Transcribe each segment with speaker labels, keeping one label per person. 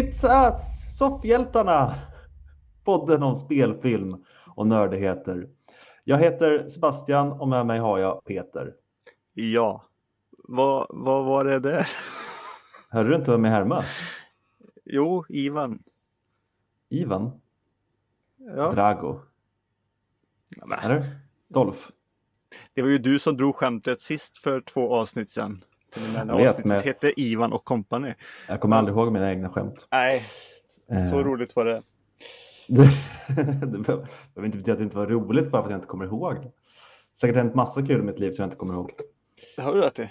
Speaker 1: It's us, soffhjältarna! Podden om spelfilm och nördigheter. Jag heter Sebastian och med mig har jag Peter.
Speaker 2: Ja, vad, vad var det där?
Speaker 1: Hörde du inte vem jag härmade?
Speaker 2: Jo, Ivan.
Speaker 1: Ivan?
Speaker 2: Ja.
Speaker 1: Drago? Eller? Dolph?
Speaker 2: det var ju du som drog skämtet sist för två avsnitt sedan. Och
Speaker 1: Jag vet, men-
Speaker 2: hette Ivan och kompani.
Speaker 1: Jag kommer aldrig ihåg mina egna skämt.
Speaker 2: Nej, så
Speaker 1: Eh,
Speaker 2: roligt var det.
Speaker 1: Det, behöver inte betyda att det inte var roligt bara för att jag inte kommer ihåg. det. Säkert hänt massa kul i mitt liv som jag inte kommer ihåg.
Speaker 2: Det har du rätt i.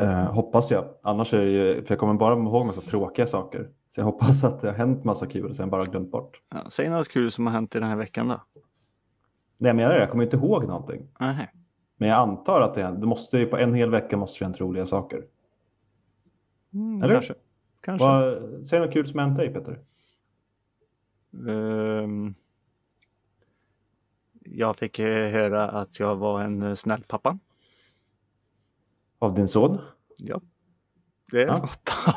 Speaker 1: Eh, hoppas jag. Annars är det ju, för jag kommer bara ihåg massa tråkiga saker. Så jag hoppas att det har hänt massa kul som jag bara glömt bort.
Speaker 2: Ja, säg något kul som har hänt i den här veckan då.
Speaker 1: Nej, jag menar det. Jag kommer inte ihåg någonting.
Speaker 2: Nej.
Speaker 1: Men jag antar att det, det måste på en hel vecka måste det hänt roliga saker.
Speaker 2: Mm,
Speaker 1: Eller?
Speaker 2: Kanske. Kanske.
Speaker 1: Vad, säg något kul som hänt dig Peter.
Speaker 2: Ehm, jag fick eh, höra att jag var en eh, snäll pappa.
Speaker 1: Av din son?
Speaker 2: Ja. Det
Speaker 1: Ja.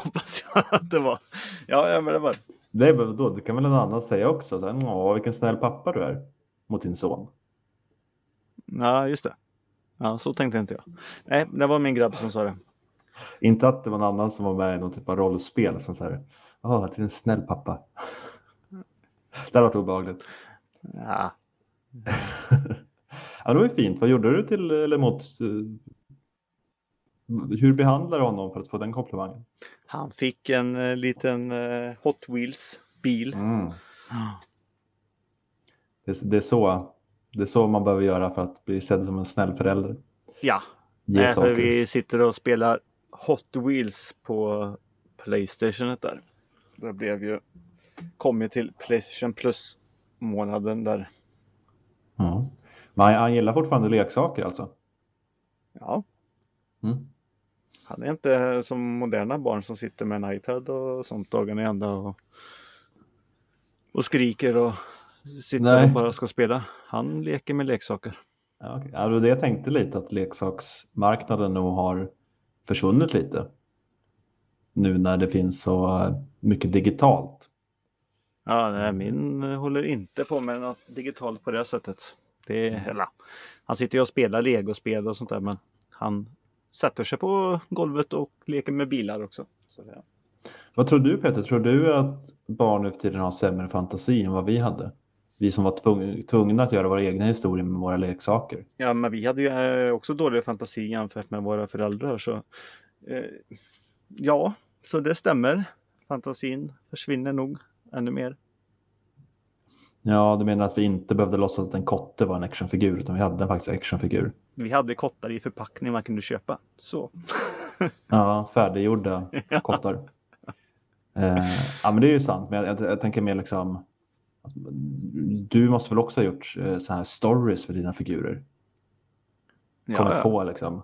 Speaker 2: hoppas jag att det var. Ja, men det var det.
Speaker 1: Då, det kan väl en annan säga också. Så här, Åh, vilken snäll pappa du är mot din son.
Speaker 2: Ja, just det. Ja, så tänkte inte jag. Nej, det var min grabb som sa det.
Speaker 1: Inte att det var någon annan som var med i någon typ av rollspel som så här. Åh, att du är en snäll pappa. Det hade varit obehagligt.
Speaker 2: Ja,
Speaker 1: ja, det var ju fint. Vad gjorde du till eller mot? eh, Hur behandlade du honom för att få den komplimangen?
Speaker 2: han fick en eh, liten eh, Hot Wheels bil.
Speaker 1: Mm. Det, det, är så, det är så man behöver göra för att bli sedd som en snäll förälder.
Speaker 2: Ja,
Speaker 1: Ge
Speaker 2: Nej, för vi sitter och spelar Hot Wheels på Playstationet där. Det blev ju kom ju till Playstation Plus månaden där.
Speaker 1: Ja. Men han, han gillar fortfarande leksaker alltså?
Speaker 2: Ja,
Speaker 1: Mm.
Speaker 2: han är inte som moderna barn som sitter med en iPad och sånt dagen i ända och, och skriker och sitter
Speaker 1: Nej.
Speaker 2: och bara ska spela. Han leker med leksaker.
Speaker 1: Ja, okej. ja, det var det jag tänkte lite att leksaksmarknaden nog har försvunnit lite. Nu när det finns så eh, mycket digitalt.
Speaker 2: Ja, nej, min håller inte på med något digitalt på det sättet. Det är, eller, han sitter ju och spelar legospel och sånt där men han sätter sig på golvet och leker med bilar också. Så det,
Speaker 1: Vad tror du Peter? Tror du att barn nu för tiden har sämre fantasi än vad vi hade? Vi som var tvung, tvungna att göra våra egna historier med våra leksaker.
Speaker 2: ja, men vi hade ju eh, också dålig fantasi jämfört med våra föräldrar. Så, eh, ja, så det stämmer. Fantasin försvinner nog ännu mer.
Speaker 1: Ja, du menar att vi inte behövde låtsas att en kotte var en actionfigur utan vi hade en faktiskt actionfigur.
Speaker 2: Vi hade kottar i förpackning man kunde köpa. Så.
Speaker 1: Ja, färdiggjorda kottar. Eh, ja, men det är ju sant. Men jag, jag, jag tänker mer liksom. Du måste väl också ha gjort eh, så här stories med dina figurer? Kommit
Speaker 2: Ja, ja.
Speaker 1: på liksom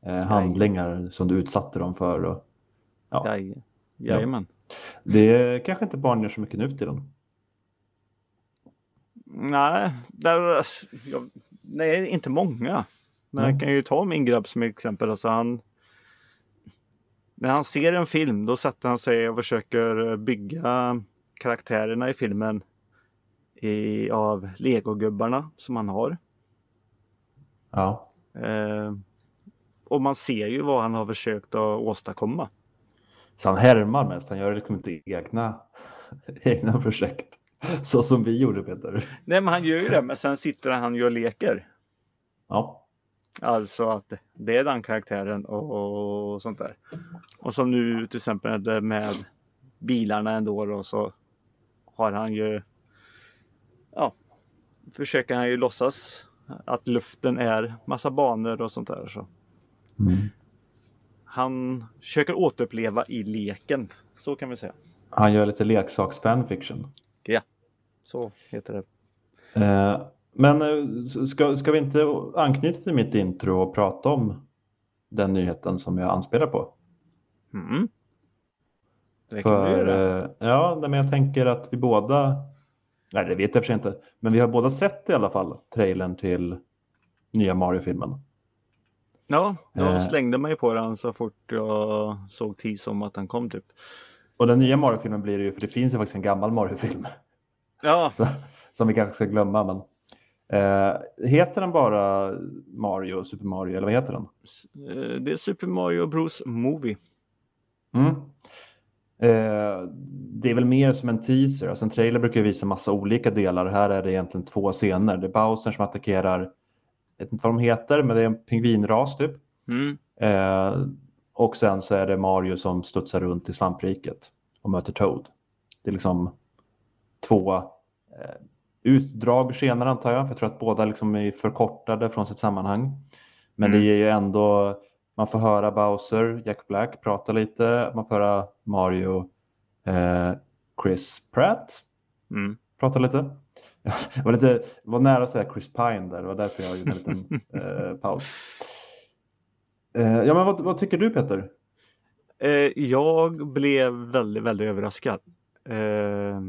Speaker 1: eh, handlingar som du utsatte dem för. Och, ja.
Speaker 2: Jaj, jajamän.
Speaker 1: Det kanske inte barn gör så mycket nu för tiden.
Speaker 2: Nej, där, jag, nej, inte många. Men jag kan ju ta min grabb som exempel. Alltså han, när han ser en film då sätter han sig och försöker bygga karaktärerna i filmen i, av legogubbarna som han har.
Speaker 1: Ja,
Speaker 2: Eh, och man ser ju vad han har försökt att åstadkomma.
Speaker 1: så han härmar mest. Han gör liksom inte egna, egna projekt. Så som vi gjorde Peter.
Speaker 2: Nej men han gör ju det men sen sitter han ju och leker.
Speaker 1: Ja,
Speaker 2: Alltså att det är den karaktären och, och sånt där. Och som nu till exempel med bilarna ändå då så har han ju försöker han ju låtsas att luften är massa banor och sånt där. Så
Speaker 1: mm.
Speaker 2: han försöker återuppleva i leken. Så kan vi säga.
Speaker 1: han gör lite leksaksfanfiction.
Speaker 2: Ja, så heter det.
Speaker 1: Eh, men eh, ska, ska vi inte anknyta till mitt intro och prata om den nyheten som jag anspelar på?
Speaker 2: Mm. Det kan
Speaker 1: För
Speaker 2: göra.
Speaker 1: eh, ja, men jag tänker att vi båda, nej det vet jag för sig inte, men vi har båda sett i alla fall trailern till nya Mario-filmen.
Speaker 2: Ja, jag
Speaker 1: eh.
Speaker 2: slängde mig på den så fort jag såg tis om att den kom typ.
Speaker 1: Och den nya Mario-filmen blir det ju, för det finns ju faktiskt en gammal Mario-film.
Speaker 2: Ja,
Speaker 1: Så, som vi kanske ska glömma. Men, eh, heter den bara Mario, Super Mario, eller vad heter den?
Speaker 2: eh, det är Super Mario Bros Movie.
Speaker 1: Mm. Eh, det är väl mer som en teaser. Alltså en trailer brukar visa massa olika delar. Här är det egentligen två scener. Det är Bowser som attackerar, jag vet inte vad de heter, men det är en pingvinras typ.
Speaker 2: Mm.
Speaker 1: Eh, och sen så är det Mario som studsar runt i svampriket och möter Toad. Det är liksom två eh, utdrag scener antar jag. För jag tror att båda liksom är förkortade från sitt sammanhang. Men
Speaker 2: Mm.
Speaker 1: det ger ju ändå, man får höra Bowser, Jack Black prata lite. Man får höra Mario, eh, Chris Pratt
Speaker 2: Mm.
Speaker 1: prata lite. Det var, lite, var nära att säga Chris Pine där, det var därför jag gjorde en liten eh, paus. Eh, ja, men vad, vad tycker du Peter?
Speaker 2: Eh, jag blev väldigt, väldigt överraskad. Eh,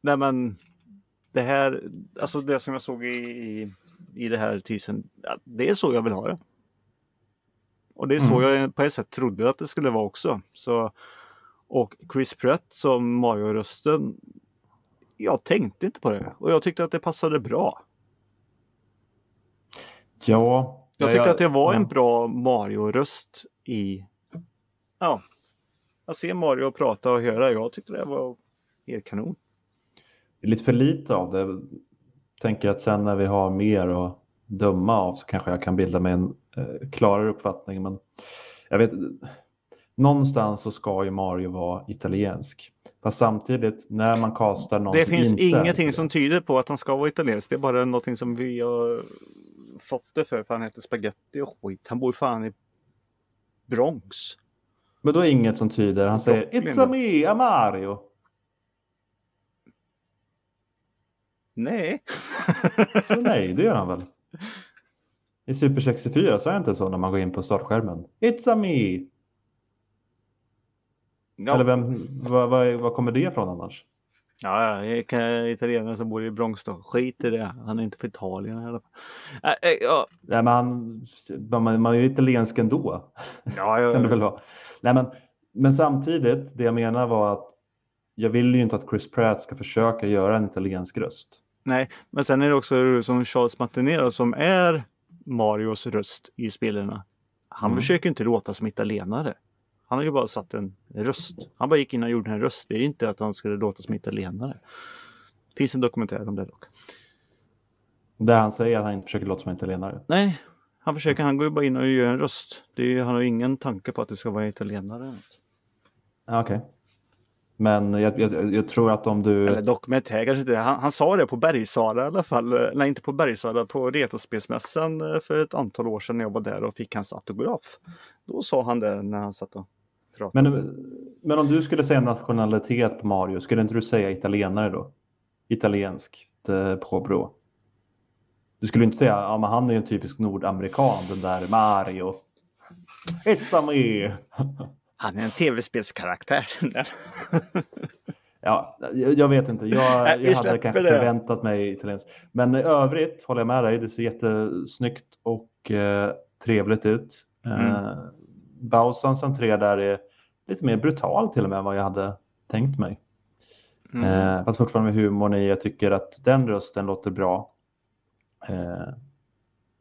Speaker 2: nej men det här, alltså det som jag såg i, i, i det här ja, det är så jag vill ha det. Och det är så
Speaker 1: Mm.
Speaker 2: jag på ett sätt trodde att det skulle vara också. Så, och Chris Pratt som Mario-rösten, jag tänkte inte på det och jag tyckte att det passade bra.
Speaker 1: Ja,
Speaker 2: Jag
Speaker 1: ja,
Speaker 2: tyckte att det var en
Speaker 1: ja.
Speaker 2: bra Mario-röst i... Ja. Att se Mario prata och höra, jag tyckte det var helt kanon.
Speaker 1: Det är lite för lite av det. Tänker att sen när vi har mer att döma av så kanske jag kan bilda mig en klarare uppfattning. Men jag vet, någonstans så ska ju Mario vara italiensk. Fast samtidigt när man kastar någon
Speaker 2: Det
Speaker 1: som
Speaker 2: finns
Speaker 1: inte är
Speaker 2: ingenting som tyder på att han ska vara italiensk. Det är bara någonting som vi har fått det för, för han heter Spaghetti och skit. Han bor fan i Bronx.
Speaker 1: Men då är inget som tyder. Han säger It's a
Speaker 2: då."
Speaker 1: me, a Mario.
Speaker 2: Nej.
Speaker 1: Nej, det gör han väl. I Super 64 så är det inte så när man går in på startskärmen. It's a me.
Speaker 2: ja,
Speaker 1: Eller vem, vad, vad, vad kommer det ifrån annars?
Speaker 2: ja, jag kan italienare som bor i Bronx då. Skit i det. Han är inte för Italien i alla fall. Äh, äh, ja,
Speaker 1: Nej, men han, man, man är ju italiensk ändå.
Speaker 2: ja, ja,
Speaker 1: kan det väl vara. Nej, men, men samtidigt, det jag menar var att jag vill ju inte att Chris Pratt ska försöka göra en italiensk röst.
Speaker 2: Nej, men sen är det också som Charles Martinet som är Marios röst i spelarna. Han
Speaker 1: Mm.
Speaker 2: försöker inte låta som italienare. Han har ju bara satt en röst. Han bara gick in och gjorde en röst. Det är inte att han skulle låta som italienare. Det finns en dokumentär om det dock.
Speaker 1: Där han säger att han inte försöker låta som en italienare.
Speaker 2: Nej, han försöker. Han går ju bara in och gör en röst. Det är, han har ingen tanke på att det ska vara italienare. eller något.
Speaker 1: Men jag, jag, jag tror att om du...
Speaker 2: Eller dokumentär kanske inte. Han, han sa det på Bergsala i alla fall. Nej, inte på Bergsala. På Retrospelsmässan eh, för ett antal år sedan när jag var där och fick hans autograf. Då sa han det när han satt och pratade.
Speaker 1: Men, men om du skulle säga nationalitet på Mario, skulle inte du säga italienare då? Italienskt eh, påbrå. Du skulle inte säga, ja men han är ju en typisk nordamerikan, den där Mario. It's a me!
Speaker 2: Han är en tv-spelskaraktär.
Speaker 1: Ja, jag, vet inte, jag, jag hade kanske
Speaker 2: det.
Speaker 1: förväntat mig italienskt. Men i övrigt håller jag med dig, det ser jättesnyggt och eh, trevligt ut.
Speaker 2: Mm.
Speaker 1: Eh, Bowsers entré där är lite mer brutal till och med än vad jag hade tänkt mig.
Speaker 2: Mm.
Speaker 1: Eh, fast fortfarande med humorn i, jag tycker att den rösten låter bra. Eh,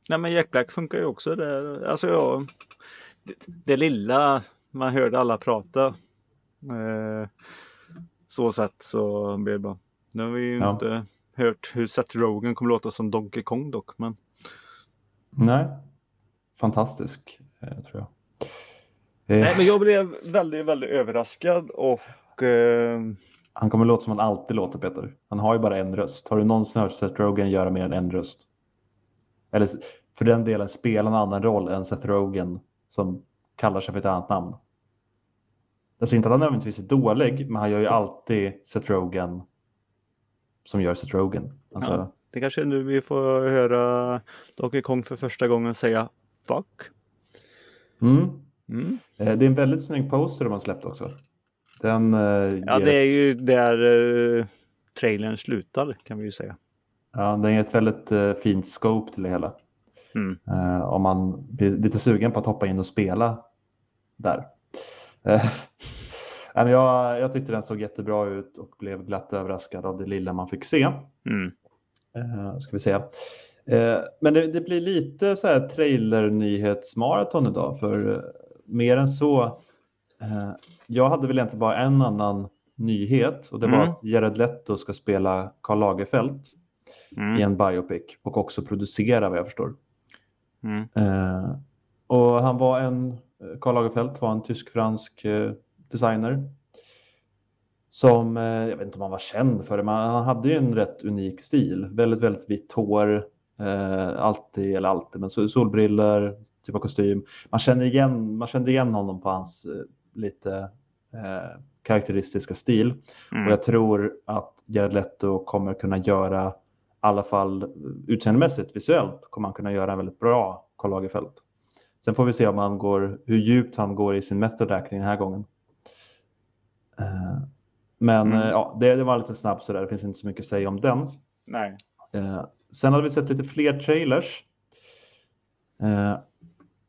Speaker 2: Nej men Jack Black funkar ju också där. Alltså ja, det, det lilla man hörde alla prata. Eh, så sett så blev det bra. Nu har vi ju
Speaker 1: Ja.
Speaker 2: inte hört hur Seth Rogen kommer låta som Donkey Kong dock. Men
Speaker 1: nej, fantastisk eh, tror jag. Eh,
Speaker 2: Nej, men jag blev väldigt, väldigt överraskad och eh,
Speaker 1: Han kommer låta som han alltid låter Peter. Han har ju bara en röst. Har du någonsin hört Seth Rogen göra mer än en röst? Eller för den delen spela en annan roll än Seth Rogen som kallar sig för ett annat namn. Alltså inte att han nödvändigtvis är dålig, men han gör ju alltid Seth Rogen som gör Seth Rogen. Alltså,
Speaker 2: Ja. det kanske är nu vi får höra Donkey Kong för första gången säga fuck.
Speaker 1: mm.
Speaker 2: Mm.
Speaker 1: Eh, Det är en väldigt snygg poster de har släppt också. Den, eh,
Speaker 2: Ja, det är
Speaker 1: ett-
Speaker 2: ju där eh, trailern slutar kan vi ju säga.
Speaker 1: Ja, den ger ett väldigt eh, fint scope till det hela.
Speaker 2: Mm.
Speaker 1: Eh, om man blir lite sugen på att hoppa in och spela där. Eh, jag, jag tyckte den såg jättebra ut och blev glatt överraskad av det lilla man fick se.
Speaker 2: Mm.
Speaker 1: Eh, ska vi säga. Eh, men det, det, blir lite så här trailer-nyhetsmaraton idag för mer än så. Jag hade väl egentligen bara en annan nyhet och det var
Speaker 2: Mm.
Speaker 1: att Jared Leto ska spela Karl Lagerfeld
Speaker 2: Mm.
Speaker 1: i en biopic och också producera vad jag förstår.
Speaker 2: Mm.
Speaker 1: Eh, och han var en, Karl Lagerfeld var en tysk-fransk eh, designer. Som, eh, jag vet inte om han var känd för det, men han hade ju en rätt unik stil. Väldigt, väldigt vitt hår, eh, alltid, eller alltid, men sol- solbriller, typ av kostym. Man känner igen, man kände igen honom på hans eh, lite eh, karaktäristiska stil. Och
Speaker 2: Mm.
Speaker 1: jag tror att Jared Leto kommer kunna göra, i alla fall utseendemässigt, visuellt, kommer han kunna göra en väldigt bra Karl Lagerfeld. Sen får vi se om han går, hur djupt han går i sin method acting den här gången. Eh, Men
Speaker 2: Mm.
Speaker 1: eh, ja, det, det var lite snabbt sådär, det finns inte så mycket att säga om den.
Speaker 2: Nej.
Speaker 1: Eh, sen hade vi sett lite fler trailers.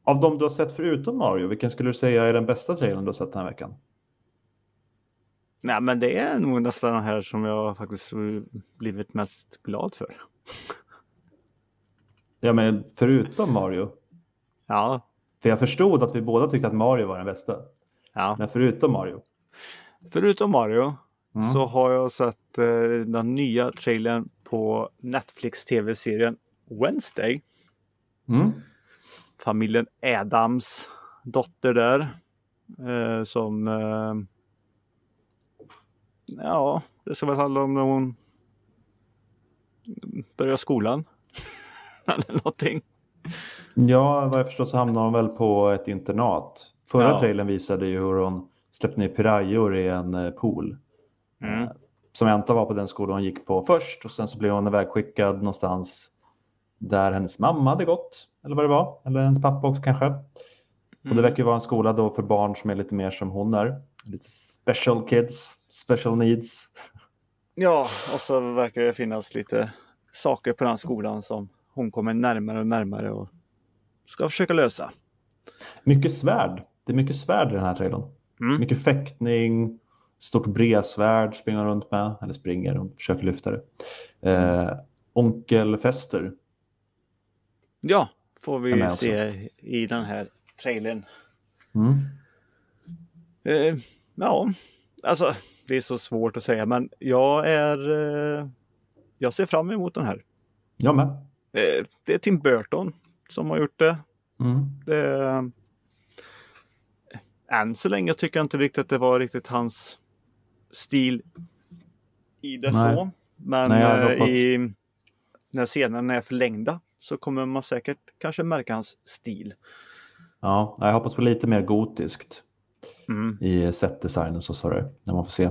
Speaker 1: Av de du har sett förutom Mario, vilken skulle du säga är den bästa trailern du har sett den här veckan?
Speaker 2: Nej, men det är nog nästan den här som jag faktiskt blivit mest glad för.
Speaker 1: Ja, men förutom Mario.
Speaker 2: Ja,
Speaker 1: För jag förstod att vi båda tyckte att Mario var den bästa.
Speaker 2: ja.
Speaker 1: Men förutom Mario.
Speaker 2: Förutom Mario
Speaker 1: Mm.
Speaker 2: så har jag sett eh, den nya trailern på Netflix tv-serien Wednesday.
Speaker 1: Mm.
Speaker 2: Familjen Adams dotter där. Eh, som eh, Ja, det ska väl handla om när hon börjar skolan. Eller någonting.
Speaker 1: Ja, vad jag förstår så hamnar hon väl på ett internat. Förra
Speaker 2: Ja.
Speaker 1: trailern visade ju hur hon släppte ner pirayor i en eh, pool.
Speaker 2: Mm.
Speaker 1: Eh, Som jag antar var på den skolan hon gick på först och sen så blev hon ivägskickad någonstans där hennes mamma hade gått. Eller vad det var. Eller hennes pappa också kanske. Och det
Speaker 2: Mm.
Speaker 1: verkar ju vara en skola då för barn som är lite mer som hon är. Lite special kids, special needs.
Speaker 2: Ja, och så verkar det finnas lite saker på den skolan som hon kommer närmare och närmare och ska försöka lösa.
Speaker 1: Mycket svärd. Det är mycket svärd i den här trailern.
Speaker 2: Mm.
Speaker 1: Mycket fäktning, stort bredsvärd springer runt med, eller springer och försöker lyfta det. Eh, onkel Fester.
Speaker 2: Ja, får vi
Speaker 1: med också.
Speaker 2: se i den här trailern.
Speaker 1: Mm.
Speaker 2: Eh, ja, alltså det är så svårt att säga men jag är eh, jag ser fram emot den här.
Speaker 1: Jag med.
Speaker 2: Eh, det är Tim Burton som har gjort det.
Speaker 1: Mm.
Speaker 2: det än så länge tycker jag inte riktigt att det var riktigt hans stil i det
Speaker 1: Nej.
Speaker 2: så. Men
Speaker 1: Nej,
Speaker 2: eh, i, när scenerna är förlängda så kommer man säkert kanske märka hans stil.
Speaker 1: Ja, jag hoppas på lite mer gotiskt
Speaker 2: Mm.
Speaker 1: i setdesignen så sa du, när man får se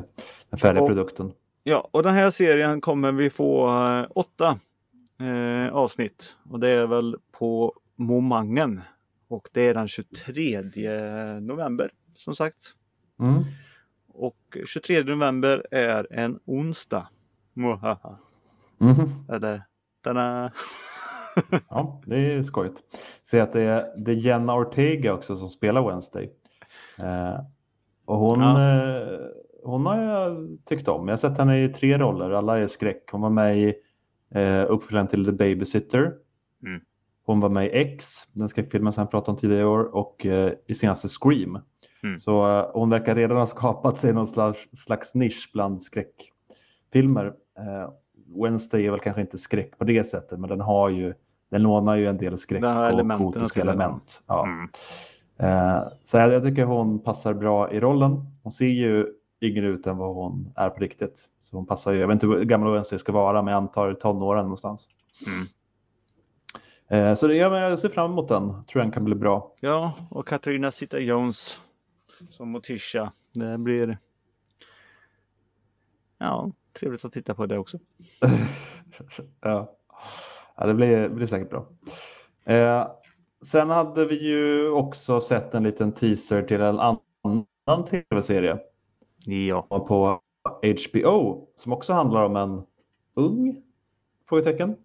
Speaker 1: den färdiga
Speaker 2: Och-
Speaker 1: produkten.
Speaker 2: Ja, och den här serien kommer vi få eh, åtta eh, avsnitt och det är väl på Momangen. Och det är den 23 november som sagt.
Speaker 1: Mm.
Speaker 2: Och 23 november är en onsdag. Mwahaha.
Speaker 1: Mhm.
Speaker 2: Eller, tada.
Speaker 1: Ja, det är skojigt. Se att det är, det är Jenna Ortega också som spelar Wednesday. Eh, och hon,
Speaker 2: Ja.
Speaker 1: eh, hon har jag tyckt om. Jag har sett henne i tre roller, alla är skräck. Hon var med i eh, uppföljaren till The Babysitter.
Speaker 2: Mm.
Speaker 1: Hon var med i X, den skräckfilmen som jag pratade om tidigare i år, och eh, i senaste Scream.
Speaker 2: Mm.
Speaker 1: Så eh, hon verkar redan ha skapat sig någon slags, slags nisch bland skräckfilmer. Eh, Wednesday är väl kanske inte skräck på det sättet, men den har ju den lånar ju en del skräck och gotiska element. Ja.
Speaker 2: Mm.
Speaker 1: Eh, så jag, jag tycker hon passar bra i rollen. Hon ser ju yngre ut än vad hon är på riktigt. Så hon passar ju, jag vet inte hur gammal Wednesday ska vara, men jag antar tonåren någonstans.
Speaker 2: Mm.
Speaker 1: Eh, så det, ja, men jag ser fram emot den. Tror den kan bli bra.
Speaker 2: Ja, och Katarina Zeta Jones som Motisha. Det blir ja, trevligt att titta på det också.
Speaker 1: ja. ja, det blir, blir säkert bra. Eh, sen hade vi ju också sett en liten teaser till en annan tv-serie
Speaker 2: Ja.
Speaker 1: på HBO som också handlar om en ung frågetecken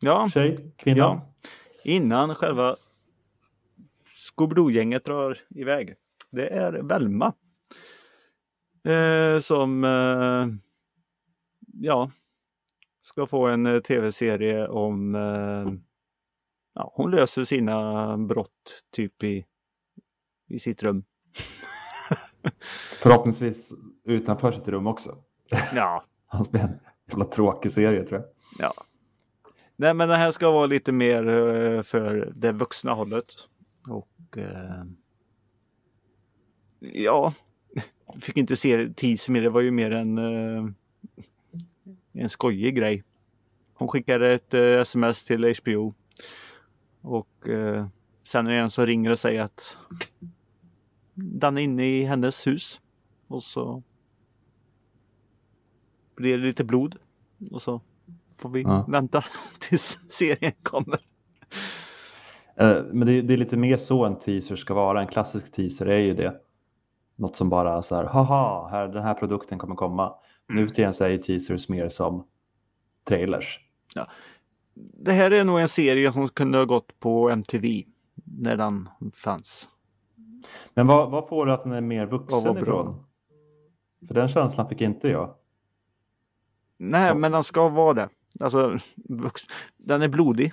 Speaker 2: Ja,
Speaker 1: tjej, kvinna.
Speaker 2: ja. Innan själva Scooby-Doo-gänget drar iväg. Det är Velma. Eh, som eh, ja, ska få en eh, tv-serie om eh, ja, hon löser sina brott typ i, i sitt rum.
Speaker 1: Förhoppningsvis utanför sitt rum också.
Speaker 2: Ja,
Speaker 1: Han spelar en jävla tråkig serie tror jag.
Speaker 2: ja. Nej, men det här ska vara lite mer eh, för det vuxna hållet. Och eh, ja, fick inte se med det var ju mer en, eh, en skojig grej. Hon skickade ett eh, sms till HBO. Och eh, sen är det en som ringer och säger att den är inne i hennes hus. Och så blir det lite blod. Och så får vi
Speaker 1: Ja.
Speaker 2: vänta tills serien kommer.
Speaker 1: Eh, Men det är, det är lite mer så en teaser ska vara. En klassisk teaser är ju det. Något som bara så här, haha, här, den här produkten kommer komma. Nu för tiden så är ju teasers mer som trailers.
Speaker 2: Det här är nog en serie som kunde ha gått på MTV när den fanns.
Speaker 1: Men vad, vad får du att den är mer vuxen ifrån? För den känslan fick inte jag.
Speaker 2: Nej,
Speaker 1: Ja.
Speaker 2: men den ska vara det. Alltså, vux- den är blodig.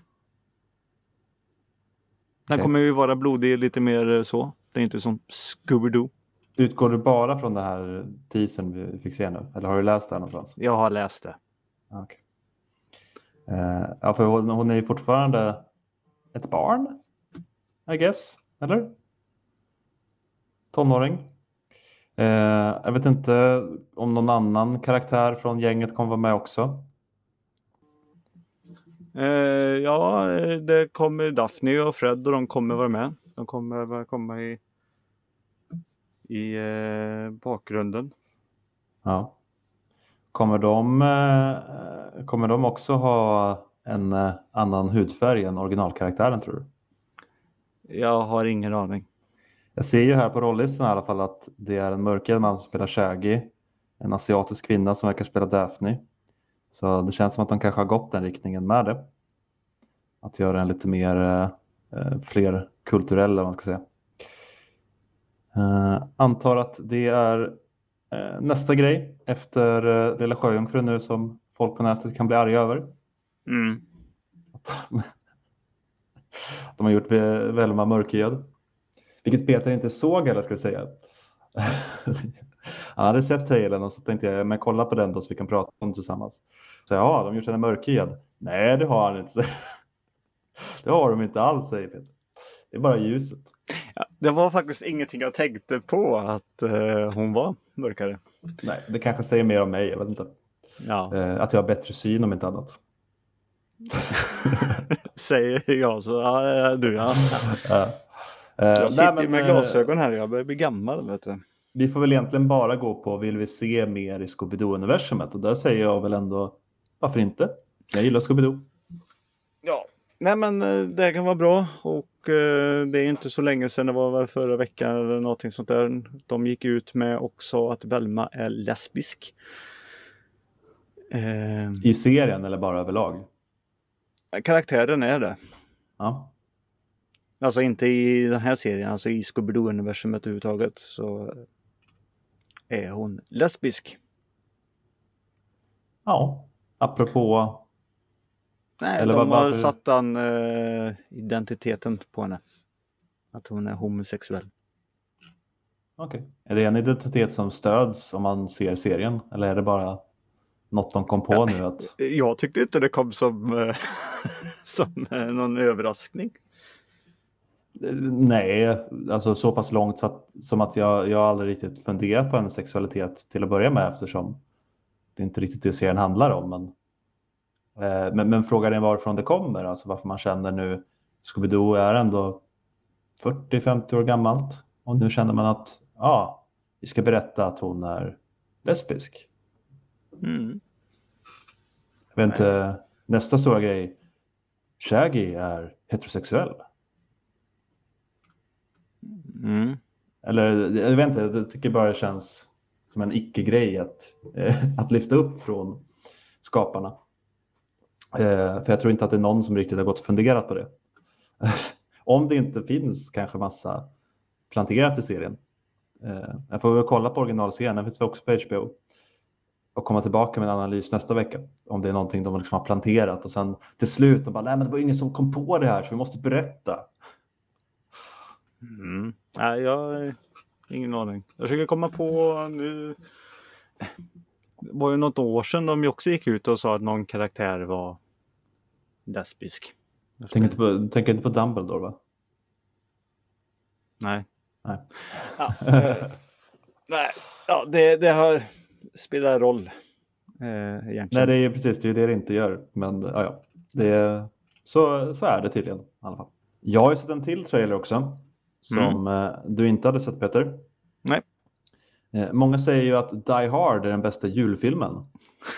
Speaker 2: Den
Speaker 1: Okej.
Speaker 2: kommer ju vara blodig lite mer eh, så. Det är inte som Scooby-Doo.
Speaker 1: Utgår du bara från den här teasern vi fick se nu? Eller har du läst det här någonstans?
Speaker 2: Jag har läst det.
Speaker 1: Ja, okej. Eh, ja, för hon, hon är ju fortfarande ett barn, I guess, eller? Tonåring. Eh, jag vet inte om någon annan karaktär från gänget kommer vara med också.
Speaker 2: Eh, ja, det kommer Daphne och Fred och de kommer vara med. De kommer komma i, i eh, bakgrunden.
Speaker 1: Ja. Kommer de, eh, kommer de också ha en eh, annan hudfärg än originalkaraktären tror du?
Speaker 2: Jag har ingen aning.
Speaker 1: Jag ser ju här på rollistan i alla fall att det är en mörkhyad man som spelar Shaggy. En asiatisk kvinna som verkar spela Daphne. Så det känns som att de kanske har gått den riktningen med det. Att göra en lite mer eh, fler kulturella, man ska säga. Eh, antar att det är eh, nästa grej efter eh, Lilla Sjöjungfrun nu som folk på nätet kan bli arga över.
Speaker 2: Mm.
Speaker 1: Att de, att de har gjort Ve- Velma mörkhyad. Vilket Peter inte såg eller ska vi säga. Han hade sett trailern och så tänkte jag, men kolla på den då så vi kan prata om det tillsammans. Så ja, de har gjort henne mörkhyad. Nej, det har han inte. Det har de inte alls, säger Peter. Det är bara ljuset.
Speaker 2: Ja, det var faktiskt ingenting jag tänkte på att eh, hon var mörkare.
Speaker 1: Nej, det kanske säger mer om mig, jag vet inte.
Speaker 2: Ja,
Speaker 1: Eh, att jag har bättre syn om inte annat.
Speaker 2: säger jag så. Ja, du ja.
Speaker 1: Eh,
Speaker 2: Jag
Speaker 1: nej,
Speaker 2: sitter
Speaker 1: men,
Speaker 2: ju med
Speaker 1: eh,
Speaker 2: glasögon här. Jag börjar bli gammal. Vet du.
Speaker 1: Vi får väl egentligen bara gå på vill vi se mer i Scooby-Doo-universumet och där säger jag väl ändå varför inte? Jag gillar Scooby-Doo.
Speaker 2: Ja, nej men eh, det kan vara bra och eh, det är inte så länge sedan, det var väl förra veckan eller någonting sånt där. De gick ut med och sa att Velma är lesbisk. Eh,
Speaker 1: I serien eller bara överlag?
Speaker 2: karaktären är det.
Speaker 1: Ja.
Speaker 2: Alltså inte i den här serien, alltså i Scooby-Doo-universumet överhuvudtaget så är hon lesbisk.
Speaker 1: ja. Apropå,
Speaker 2: Nej,
Speaker 1: Eller
Speaker 2: de
Speaker 1: vad-
Speaker 2: har
Speaker 1: varför-
Speaker 2: satt den eh, identiteten på henne. Att hon är homosexuell.
Speaker 1: okej. Är det en identitet som stöds om man ser serien? Eller är det bara något de kom på nu att
Speaker 2: Jag tyckte inte det kom som, eh, som eh, någon överraskning.
Speaker 1: Nej, alltså så pass långt så att, som att jag, jag aldrig riktigt funderat på hennes sexualitet till att börja med eftersom det inte riktigt det serien handlar om. Men, eh, men, men frågan är varifrån det kommer, alltså varför man känner nu Scooby-Doo är ändå 40-50 år gammalt och nu känner man att ja, vi ska berätta att hon är lesbisk.
Speaker 2: Mm.
Speaker 1: Jag vet inte, nästa stora grej, Shaggy är heterosexuell.
Speaker 2: Mm.
Speaker 1: Eller jag vet inte, jag tycker bara det känns som en icke-grej att, eh, att lyfta upp från skaparna. Eh, för jag tror inte att det är någon som riktigt har gått och funderat på det. Om det inte finns kanske massa planterat i serien. Eh, jag får väl kolla på originalserien, den finns också på HBO. Och komma tillbaka med en analys nästa vecka. Om det är någonting de liksom har planterat och sen till slut de bara, nej men det var ingen som kom på det här så vi måste berätta.
Speaker 2: Mm. Nej, jag ingen aning. Jag försöker komma på nu. Det var ju något år sedan de också gick ut och sa att någon karaktär var lesbisk.
Speaker 1: Tänk inte på, tänk inte på Dumbledore va?
Speaker 2: Nej.
Speaker 1: Nej.
Speaker 2: Ja, eh, nej. ja det, det har spelar roll. Eh, egentligen.
Speaker 1: Nej, det är ju precis det, är det det inte gör. Men ja, ja. Det är, så, så är det tydligen i alla fall. Jag har ju sett en till trailer också som eh, du inte hade sett Peter.
Speaker 2: Nej.
Speaker 1: Eh, många säger ju att Die Hard är den bästa julfilmen.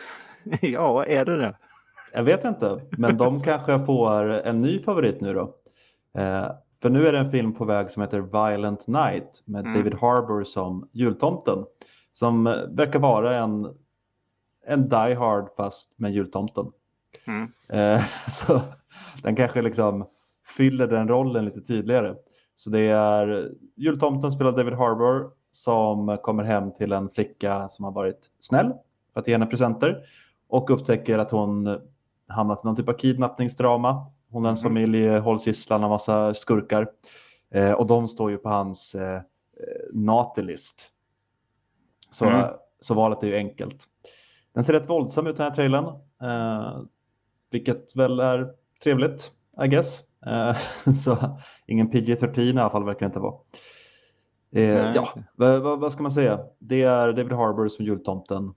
Speaker 2: ja, är det det?
Speaker 1: Jag vet inte, men de kanske får en ny favorit nu då. Eh, för nu är det en film på väg som heter Violent Night med
Speaker 2: Mm.
Speaker 1: David Harbour som jultomten. Som verkar vara en, en Die Hard fast med jultomten.
Speaker 2: Mm.
Speaker 1: Så den kanske liksom fyller den rollen lite tydligare. Så det är jultomten spelar David Harbour som kommer hem till en flicka som har varit snäll för att ge henne presenter och upptäcker att hon hamnat i någon typ av kidnappningsdrama. Hon och hans
Speaker 2: Mhm.
Speaker 1: familj hålls gisslan av massa skurkar eh, och de står ju på hans eh, natilist. Så,
Speaker 2: Mm.
Speaker 1: så valet är ju enkelt. Den ser rätt våldsam ut den här trailern. Eh, vilket väl är trevligt, I guess. Eh, så ingen PG-13 i alla fall verkar det inte vara. Eh,
Speaker 2: Nej,
Speaker 1: ja, vad, vad, vad ska man säga? Det är David Harbour som jultomten.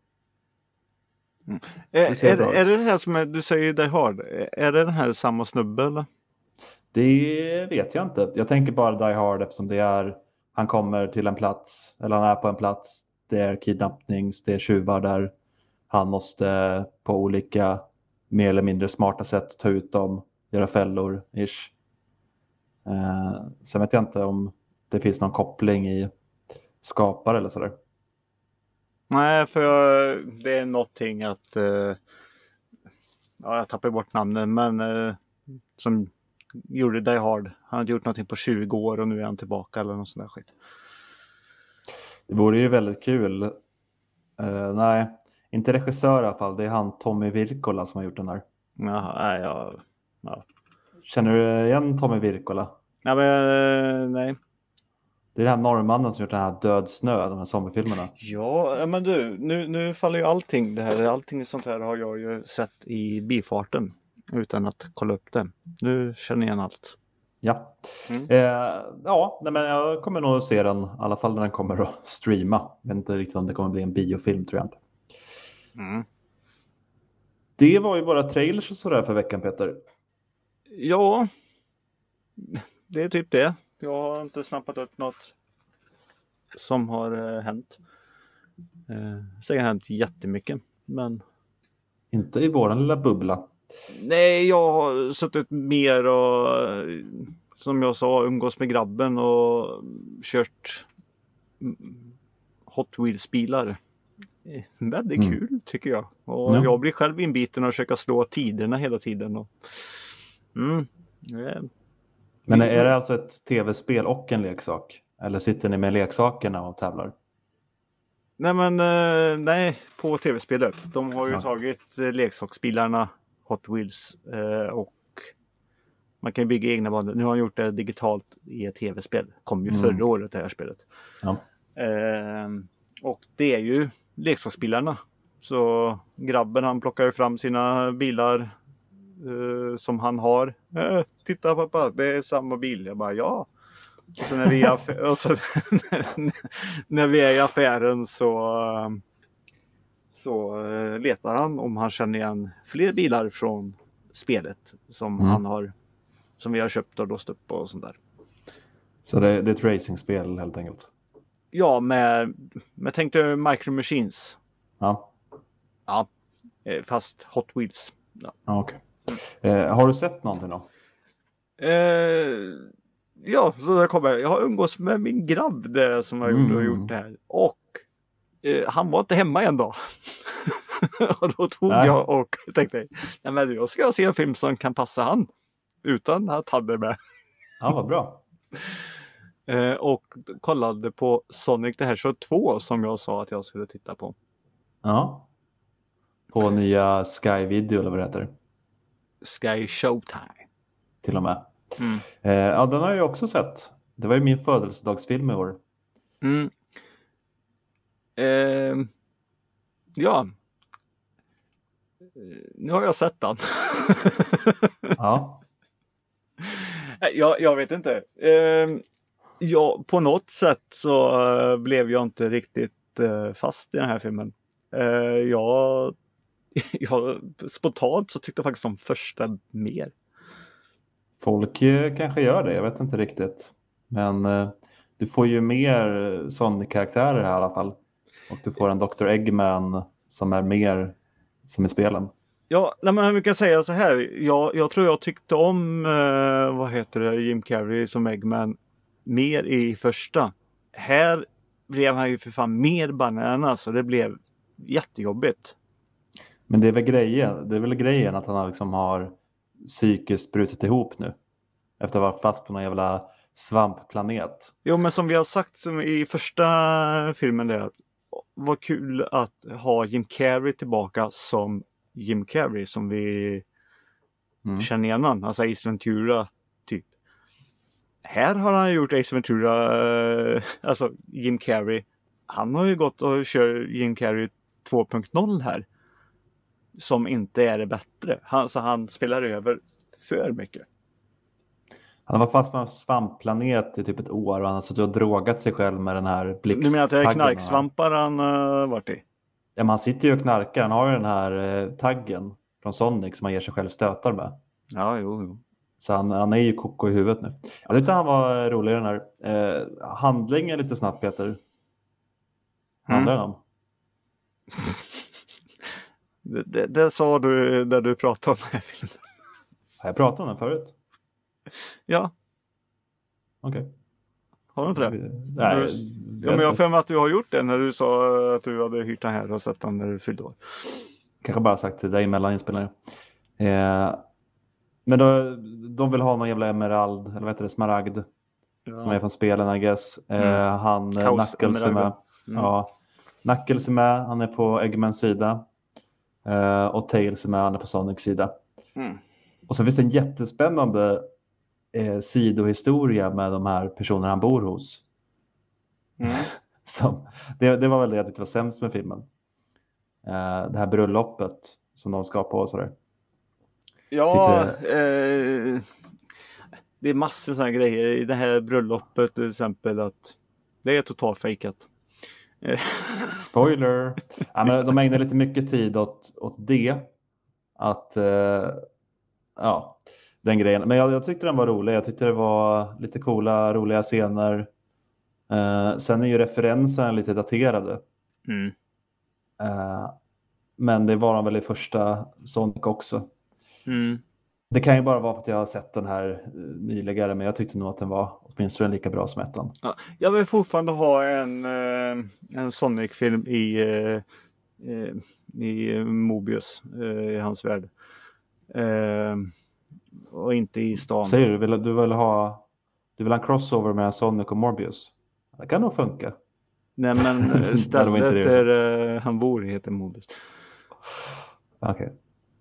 Speaker 2: Är,
Speaker 1: ser
Speaker 2: är,
Speaker 1: bra
Speaker 2: är
Speaker 1: ut.
Speaker 2: det det här som är, du säger Die Hard? Är det den här samma snubbe eller?
Speaker 1: Det vet jag inte. Jag tänker bara Die Hard eftersom det är han kommer till en plats, eller han är på en plats. Det är kidnappnings, det är tjuvar där. Han måste på olika mer eller mindre smarta sätt ta ut dem, göra fällor, ish. Eh, sen vet jag inte om det finns någon koppling i skapare eller sådär.
Speaker 2: Nej, för jag, det är någonting att... Eh, ja, jag tappar bort namnen, men eh, som gjorde Die Hard. Han hade gjort någonting på 20 år och nu är han tillbaka eller något sånt där skit.
Speaker 1: Det vore ju väldigt kul. Eh, nej, inte regissör i alla fall. Det är han Tommy Virkola som har gjort den här.
Speaker 2: Jaha, nej, jag... Ja.
Speaker 1: Känner du igen Tommy Virkola?
Speaker 2: Nej, men, eh, nej.
Speaker 1: Det är den här norrmannen som gjort den här Död snö, de här zombiefilmerna.
Speaker 2: Ja, ja, men du, nu, nu faller ju allting det här. Allting sånt här har jag ju sett i bifarten utan att kolla upp det. Nu känner jag igen allt.
Speaker 1: Ja,
Speaker 2: Mm.
Speaker 1: eh, ja nej, men jag kommer nog se den, i alla fall när den kommer att streama. Jag vet inte riktigt om det kommer bli en biofilm, tror jag inte.
Speaker 2: Mm.
Speaker 1: Det var ju våra trailers och sådär för veckan, Peter.
Speaker 2: Ja, det är typ det. Jag har inte snappat upp något som har eh, hänt. Eh, säkert hänt jättemycket, men
Speaker 1: Inte i våran lilla bubbla.
Speaker 2: nej, jag har suttit mer och eh, som jag sa umgås med grabben och kört Hot Wheels bilar. Eh, Väldigt
Speaker 1: Mm.
Speaker 2: kul tycker jag. Och
Speaker 1: Ja.
Speaker 2: jag blir själv inbiten att försöka slå tiderna hela tiden. Och... Mm.
Speaker 1: Men är det alltså ett tv-spel och en leksak? Eller sitter ni med leksakerna och tävlar?
Speaker 2: Nej men eh, nej, på tv-spelet. De har ju
Speaker 1: Ja.
Speaker 2: tagit eh, leksaksbilarna Hot Wheels eh, och man kan bygga egna banor. Nu har han gjort det digitalt i ett tv-spel. Kom ju
Speaker 1: Mm.
Speaker 2: förra året det här spelet.
Speaker 1: Ja.
Speaker 2: Eh, och det är ju leksaksbilarna. Så grabben han plockar ju fram sina bilar som han har. Eh, titta pappa, det är samma bil. Jag bara ja. Och så när vi är, i aff- och så, när vi är i affären så, eh, så eh, letar han om han känner igen fler bilar från spelet som
Speaker 1: Mm.
Speaker 2: han har som vi har köpt och låst upp och sånt där.
Speaker 1: Så det, det är ett racingspel helt enkelt?
Speaker 2: Ja, med, med tänk dig Micro Machines.
Speaker 1: Ja,
Speaker 2: Ja, fast Hot Wheels. Ja.
Speaker 1: ja okej. Eh, har du sett någonting då?
Speaker 2: Eh, ja, så där kommer jag. Jag har umgås med min grabb det som har gjort,
Speaker 1: Mm.
Speaker 2: gjort det här. Och eh, han var inte hemma en dag. och då tog
Speaker 1: Nej.
Speaker 2: jag och tänkte, nej men jag ska se en film som kan passa han. Utan att han är med.
Speaker 1: Ja, vad bra.
Speaker 2: Eh, och kollade på Sonic the Hedgehog 2 som jag sa att jag skulle titta på.
Speaker 1: Ja. På nya Sky Video eller vad det heter.
Speaker 2: Sky Showtime.
Speaker 1: Till och med.
Speaker 2: Mm.
Speaker 1: Eh, ja, den har jag också sett. Det var ju min födelsedagsfilm i år.
Speaker 2: Mm. Eh, ja. Nu har jag sett den.
Speaker 1: Ja.
Speaker 2: jag, jag vet inte. Eh, ja, på något sätt så eh, blev jag inte riktigt eh, fast i den här filmen. Eh, jag, jag, spontant så tyckte jag faktiskt om första mer.
Speaker 1: Folk eh, kanske gör det, jag vet inte riktigt. Men eh, du får ju mer Sonic-karaktärer här i alla fall. Och du får en Dr. Eggman som är mer som i spelen.
Speaker 2: Ja, nej, men vi kan säga så här. Jag, jag tror jag tyckte om, eh, vad heter det, Jim Carrey som Eggman mer i första. Här blev han ju för fan mer bananas så det blev jättejobbigt.
Speaker 1: Men det är väl grejen, det är väl grejen att han liksom har psykiskt brutit ihop nu. Efter att ha varit fast på någon jävla svampplanet.
Speaker 2: Jo, men som vi har sagt som i första filmen det att vad kul att ha Jim Carrey tillbaka som Jim Carrey som vi
Speaker 1: Mm.
Speaker 2: känner igen han. Alltså Ace Ventura typ. Här har han gjort Ace Ventura, eh, alltså Jim Carrey. Han har ju gått och kör Jim Carrey 2.0 här. Som inte är det bättre. Han, så han spelar över för mycket.
Speaker 1: Han varit fast på en svampplanet i typ ett år och han har suttit och drogat sig själv med den här
Speaker 2: Du
Speaker 1: blixttaggen.
Speaker 2: menar att det är knarksvampar han uh, varit i?
Speaker 1: Ja, men han sitter ju och knarkar. Han har ju den här eh, taggen från Sonic som han ger sig själv stötar med.
Speaker 2: Ja, jo, jo.
Speaker 1: Så han, han är ju koko i huvudet nu. Jag tyckte han var rolig den här. Eh, handlingen lite snabbt Peter. Handlar den om?
Speaker 2: Det, det, sa du när du pratade om den här filmen.
Speaker 1: Har jag pratat om den förut?
Speaker 2: Ja,
Speaker 1: Okej.
Speaker 2: har du inte det?
Speaker 1: Nej,
Speaker 2: Ja, men jag har för mig att du har gjort det när du sa att du hade hyrt den här och sett den när du fyllde år.
Speaker 1: Kanske bara sagt till dig mellan inspelningar. Eh, men då, de vill ha någon jävla emerald, eller vad heter det, smaragd. Som är från spelen I guess. Eh,
Speaker 2: Mm.
Speaker 1: Han, eh,
Speaker 2: Kaos
Speaker 1: Knuckles är med.
Speaker 2: Mm.
Speaker 1: Ja, Knuckles är med, han är på Eggmans sida. Eh, och Tails han är på Sonics sida.
Speaker 2: Mm.
Speaker 1: Och så finns det en jättespännande eh, sidohistoria med de här personerna han bor hos.
Speaker 2: Mm.
Speaker 1: Som, det, det var väl det jag tyckte var sämst med filmen. Eh, det här bröllopet som de ska på och sådär.
Speaker 2: Ja, eh, det är massor sådana grejer i det här bröllopet till exempel att det är totalt fejkat.
Speaker 1: Spoiler! ja, men de ägnar lite mycket tid åt, åt det. Att, eh, ja, den grejen. Men jag, jag tyckte den var rolig. Jag tyckte det var lite coola, roliga scener. Eh, sen är ju referenserna lite daterade.
Speaker 2: mm.
Speaker 1: Eh, men det var de väl i första Sonic också.
Speaker 2: Mm.
Speaker 1: Det kan ju bara vara för att jag har sett den här eh, nyligare, men jag tyckte nog att den var åtminstone lika bra som ettan.
Speaker 2: Ja, jag vill fortfarande ha en, eh, en Sonic-film i, eh, i Mobius, i hans värld. Och inte i stan.
Speaker 1: Säger du, vill, du vill ha du vill ha en crossover med Sonic och Morbius? Det kan nog funka.
Speaker 2: Nej men stället där han bor heter Mobius.
Speaker 1: Okej.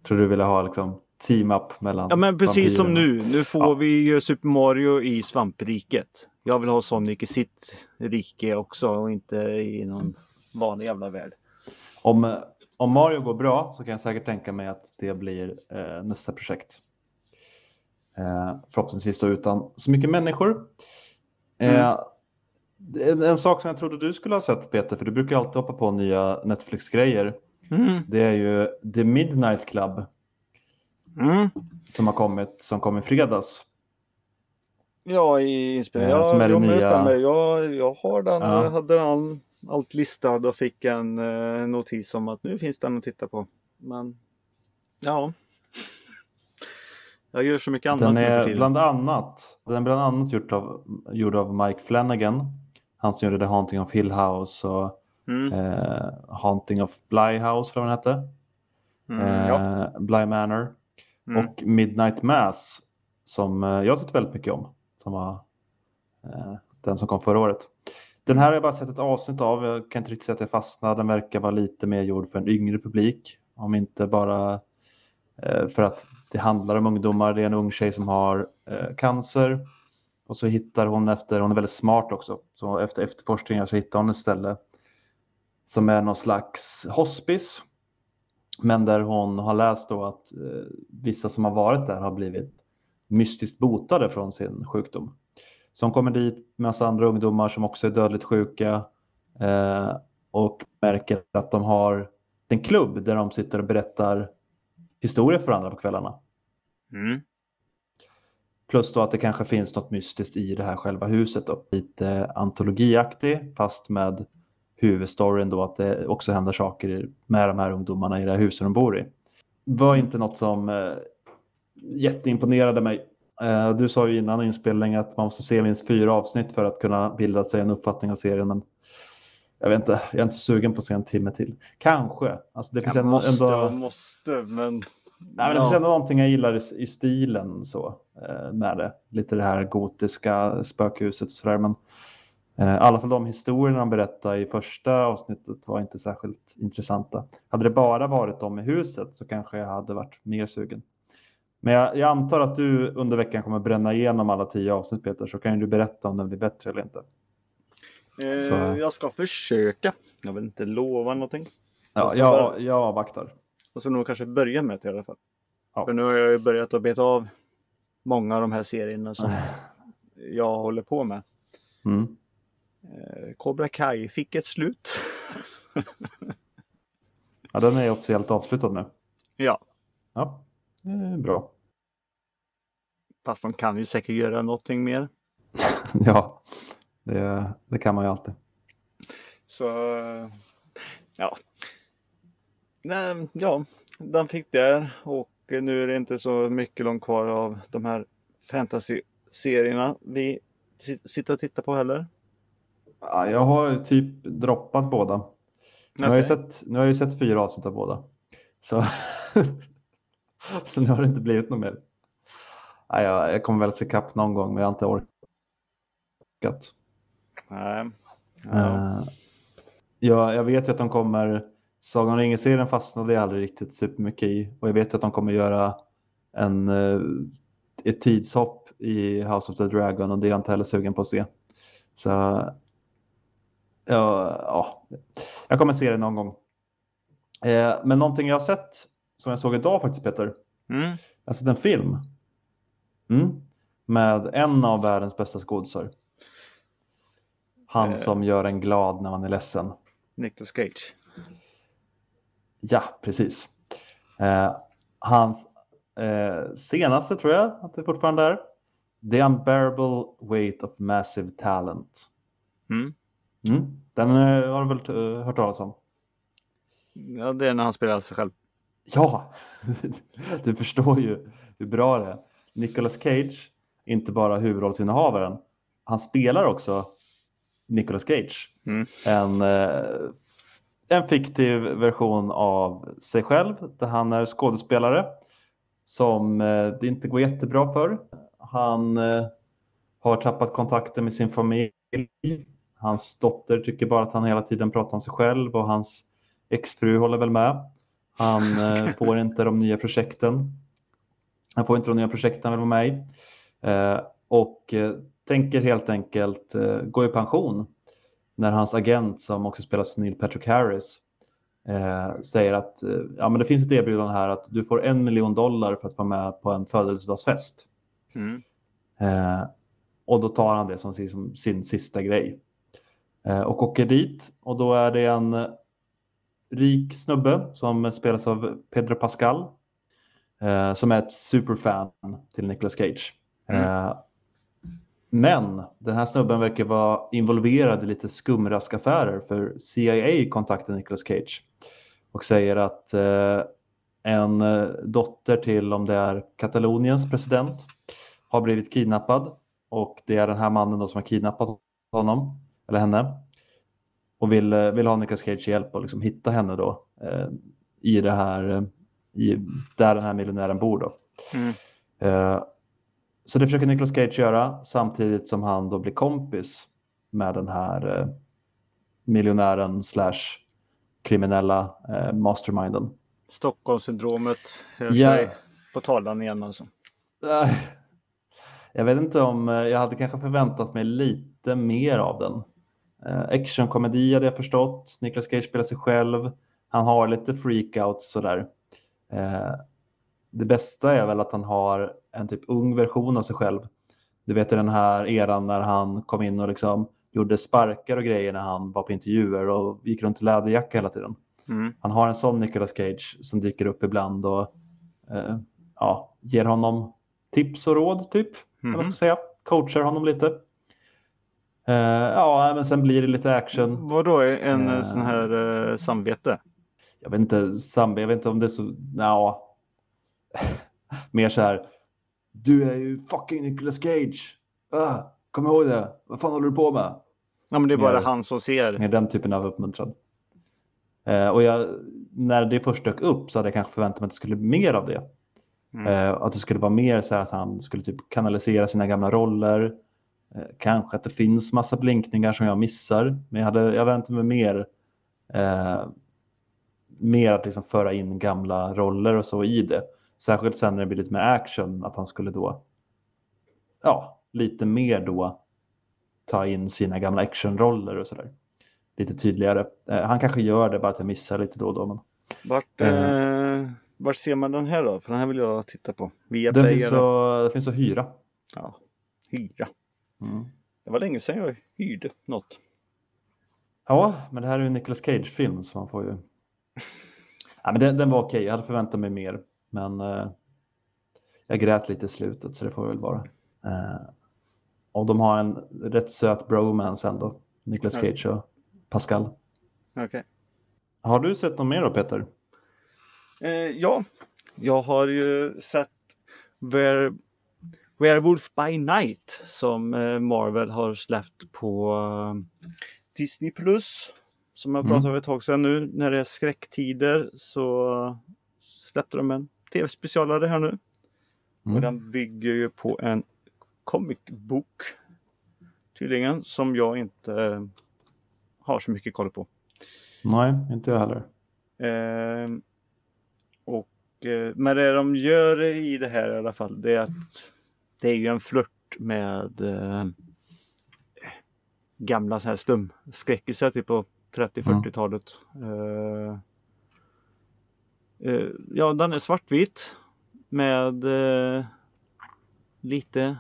Speaker 1: Tror du ville ha liksom team-up mellan
Speaker 2: Ja men precis som
Speaker 1: vampyrerna?
Speaker 2: nu. Nu får
Speaker 1: Ja.
Speaker 2: vi ju Super Mario i svampriket. Jag vill ha Sonic i sitt rike också och inte i någon vanlig jävla värld.
Speaker 1: Om, om Mario går bra så kan jag säkert tänka mig att det blir eh, nästa projekt. Eh, förhoppningsvis då utan så mycket människor. Eh, en, en sak som jag trodde du skulle ha sett Peter, för du brukar alltid hoppa på nya Netflix-grejer.
Speaker 2: Mm.
Speaker 1: Det är ju The Midnight Club
Speaker 2: Mm.
Speaker 1: som har kommit, som kom i fredags.
Speaker 2: Ja, i inspelningen.
Speaker 1: Eh,
Speaker 2: Ja,
Speaker 1: som är det
Speaker 2: jo,
Speaker 1: nya-
Speaker 2: stämmer. Jag, jag har den,
Speaker 1: Ja.
Speaker 2: hade den allt listad och fick en eh, notis om att nu finns den att titta på. Men ja. Jag gör så mycket annat
Speaker 1: Den är bland annat, den är bland annat gjort av, gjord av Mike Flanagan. Han som gjorde The Haunting of Hill House och
Speaker 2: Mm.
Speaker 1: eh, Haunting of Bly House, vad den hette.
Speaker 2: Mm, ja.
Speaker 1: Eh, Bly Manor.
Speaker 2: Mm.
Speaker 1: Och Midnight Mass som eh, jag tyckte väldigt mycket om. Som var eh, den som kom förra året. Den här har jag bara sett ett avsnitt av. Jag kan inte riktigt säga att jag fastnade. Den verkar vara lite mer gjord för en yngre publik. Om inte bara eh, för att det handlar om ungdomar. Det är en ung tjej som har eh, cancer. Och så hittar hon efter, hon är väldigt smart också, så efter efterforskningar så hittar hon ett ställe som är någon slags hospice. Men där hon har läst då att eh, vissa som har varit där har blivit mystiskt botade från sin sjukdom. Så hon kommer dit med massa andra ungdomar som också är dödligt sjuka eh, och märker att de har en klubb där de sitter och berättar historier för varandra på kvällarna.
Speaker 2: Mm.
Speaker 1: Plus då att det kanske finns något mystiskt i det här själva huset. Då. Lite antologiaktig fast med huvudstoryn då att det också händer saker med de här ungdomarna i det här huset de bor i. Var inte något som eh, jätteimponerade mig. Eh, du sa ju innan inspelningen att man måste se minst fyra avsnitt för att kunna bilda sig en uppfattning av serien. Men jag vet inte, jag är inte sugen på att se en timme till. Kanske. Alltså det finns
Speaker 2: Jag måste
Speaker 1: ändå...
Speaker 2: och måste, men...
Speaker 1: Nej, men det finns ändå någonting jag gillar i, i stilen så eh, med det. Lite det här gotiska spökhuset och sådär. Men i alla fall de historierna de berättade i första avsnittet var inte särskilt intressanta. Hade det bara varit de i huset så kanske jag hade varit mer sugen. Men jag, jag antar att du under veckan kommer bränna igenom alla tio avsnitt Peter, så kan du berätta om den blir bättre eller inte.
Speaker 2: Eh,
Speaker 1: Så-
Speaker 2: Jag ska försöka. Jag vill inte lova någonting.
Speaker 1: Ja, jag, jag avvaktar.
Speaker 2: Jag ska nog kanske börja med det i alla fall.
Speaker 1: Ja.
Speaker 2: För nu har jag ju börjat att beta av många av de här serierna som jag håller på med.
Speaker 1: Mm.
Speaker 2: Eh, Cobra Kai fick ett slut.
Speaker 1: Ja, den är officiellt avslutad nu.
Speaker 2: ja,
Speaker 1: Ja, är bra.
Speaker 2: fast de kan ju säkert göra någonting mer.
Speaker 1: Ja, det, det kan man ju alltid.
Speaker 2: Så eh, ja. Nej, ja, den fick det och nu är det inte så mycket långt kvar av de här fantasy-serierna vi si- sitter och tittar på heller.
Speaker 1: Ja, jag har typ droppat båda. Nu har, jag sett, nu har jag ju sett fyra avsnitt av båda. Så, så nu har det inte blivit något mer. Ja, jag, jag kommer väl se kapp någon gång, men jag har inte orkat.
Speaker 2: Nej. Ja.
Speaker 1: Eh, ja, jag vet ju att de kommer, Sagan om ringen-serien fastnade jag aldrig riktigt supermycket i. Och jag vet att de kommer göra en, eh, ett tidshopp i House of the Dragon och det är jag inte heller sugen på att se. Så ja, ja, jag kommer se det någon gång. Eh, men någonting jag har sett som jag såg idag faktiskt Peter.
Speaker 2: Mm.
Speaker 1: Jag har sett en film. Mm. Med en av världens bästa skådisar. Han
Speaker 2: Eh.
Speaker 1: som gör en glad när man är ledsen.
Speaker 2: Nicolas Cage.
Speaker 1: Ja, precis. Eh, hans eh, senaste tror jag att det fortfarande är. The unbearable weight of massive talent.
Speaker 2: Mm.
Speaker 1: Mm. Den eh, har du väl eh, hört talas om?
Speaker 2: Ja, det är när han spelar sig själv.
Speaker 1: Ja, du förstår ju hur bra det är. Nicolas Cage, inte bara huvudrollsinnehavaren, han spelar också Nicolas Cage.
Speaker 2: Mm.
Speaker 1: En, eh, en fiktiv version av sig själv där han är skådespelare som det inte går jättebra för. Han har tappat kontakten med sin familj. Hans dotter tycker bara att han hela tiden pratar om sig själv och hans exfru håller väl med. Han eh, får inte de nya projekten. Han får inte de nya projekten han vill vara med i. Eh, och eh, tänker helt enkelt gå i pension när hans agent som också spelas av Neil Patrick Harris eh, säger att ja, men det finns ett erbjudande här att du får en miljon dollar för att vara med på en födelsedagsfest.
Speaker 2: Mm.
Speaker 1: Eh, och då tar han det som sin, som sin sista grej. Eh, och åker dit och då är det en rik snubbe som spelas av Pedro Pascal. Eh, som är ett superfan till Nicolas Cage. Eh, men den här snubben verkar vara involverad i lite skumraskaffärer för CIA kontaktar Nicolas Cage och säger att en dotter till om det är Kataloniens president har blivit kidnappad och det är den här mannen som har kidnappat honom eller henne och vill, eh, vill ha Nicolas Cage hjälp och liksom hitta henne då eh, i det här eh, i, där den här miljonären bor då.
Speaker 2: Mm.
Speaker 1: Eh, så det försöker Nicolas Cage göra samtidigt som han då blir kompis med den här eh, miljonären slash kriminella eh, masterminden.
Speaker 2: Stockholmssyndromet hör
Speaker 1: Ja.
Speaker 2: sig på talan igen alltså.
Speaker 1: Äh, Jag vet inte om eh, jag hade kanske förväntat mig lite mer av den. Eh, Actionkomedi hade jag förstått. Nicolas Cage spelar sig själv. Han har lite freakouts sådär. Eh, Det bästa är väl att han har en typ ung version av sig själv. Du vet i den här eran när han kom in och liksom gjorde sparkar och grejer när han var på intervjuer och gick runt i läderjacka hela tiden.
Speaker 2: Mm.
Speaker 1: Han har en sån Nicolas Cage som dyker upp ibland och eh, ja, ger honom tips och råd typ. Eller vad
Speaker 2: Mhm.
Speaker 1: ska säga. Coachar honom lite. Eh, ja, men sen blir det lite action.
Speaker 2: Vadå en
Speaker 1: Eh.
Speaker 2: sån här eh, samvete?
Speaker 1: Jag vet inte, Zambi, jag vet inte om det är så, ja. Mer så här. Du är ju fucking Nicolas Cage. Ah, kom ihåg det. Vad fan håller du på med?
Speaker 2: Ja men det är bara
Speaker 1: mer-
Speaker 2: han som ser.
Speaker 1: Mer den typen av uppmuntran. Eh, och jag, när det först dök upp så hade jag kanske förväntat mig att det skulle bli mer av det.
Speaker 2: Mm.
Speaker 1: Att det skulle vara mer så här att han skulle typ kanalisera sina gamla roller. Eh, kanske att det finns massa blinkningar som jag missar. Men jag hade jag väntade mig mer. Eh, mer att liksom föra in gamla roller och så i det. Särskilt sen när det blir lite mer action. Att han skulle då. Ja, lite mer då. Ta in sina gamla actionroller och sådär. Lite tydligare. Eh, han kanske gör det bara att jag missar lite då och då. Men...
Speaker 2: Vart,
Speaker 1: Eh.
Speaker 2: eh, vart ser man den här då? För den här vill jag titta på. Via
Speaker 1: Den finns, det finns att hyra.
Speaker 2: Ja, hyra.
Speaker 1: Mm.
Speaker 2: Det var länge sedan jag hyrde något.
Speaker 1: Ja, men det här är ju en Nicolas Cage-film så man får ju... Ja, men den, den var okej, jag hade förväntat mig mer. Men eh, jag grät lite i slutet så det får väl vara. Eh, och de har en rätt söt bromance ändå. Nicolas. Cage och Pascal.
Speaker 2: Okej.
Speaker 1: Har du sett något mer då Peter?
Speaker 2: Eh, ja, jag har ju sett Were Werewolf by Night som eh, Marvel har släppt på eh, Disney Plus. Som jag
Speaker 1: Mm.
Speaker 2: pratade om ett tag sedan nu. När det är skräcktider så släppte de en tv-specialare här nu. Och
Speaker 1: Mm.
Speaker 2: den bygger ju på en comic bok tydligen som jag inte eh, har så mycket koll på.
Speaker 1: Nej, inte jag heller.
Speaker 2: Eh, och, men det de gör i det här i alla fall det är att det är ju en flört med eh, gamla så här stumskräckisar typ på 30-40-talet. Eh, eh, ja, den är svartvit med eh, lite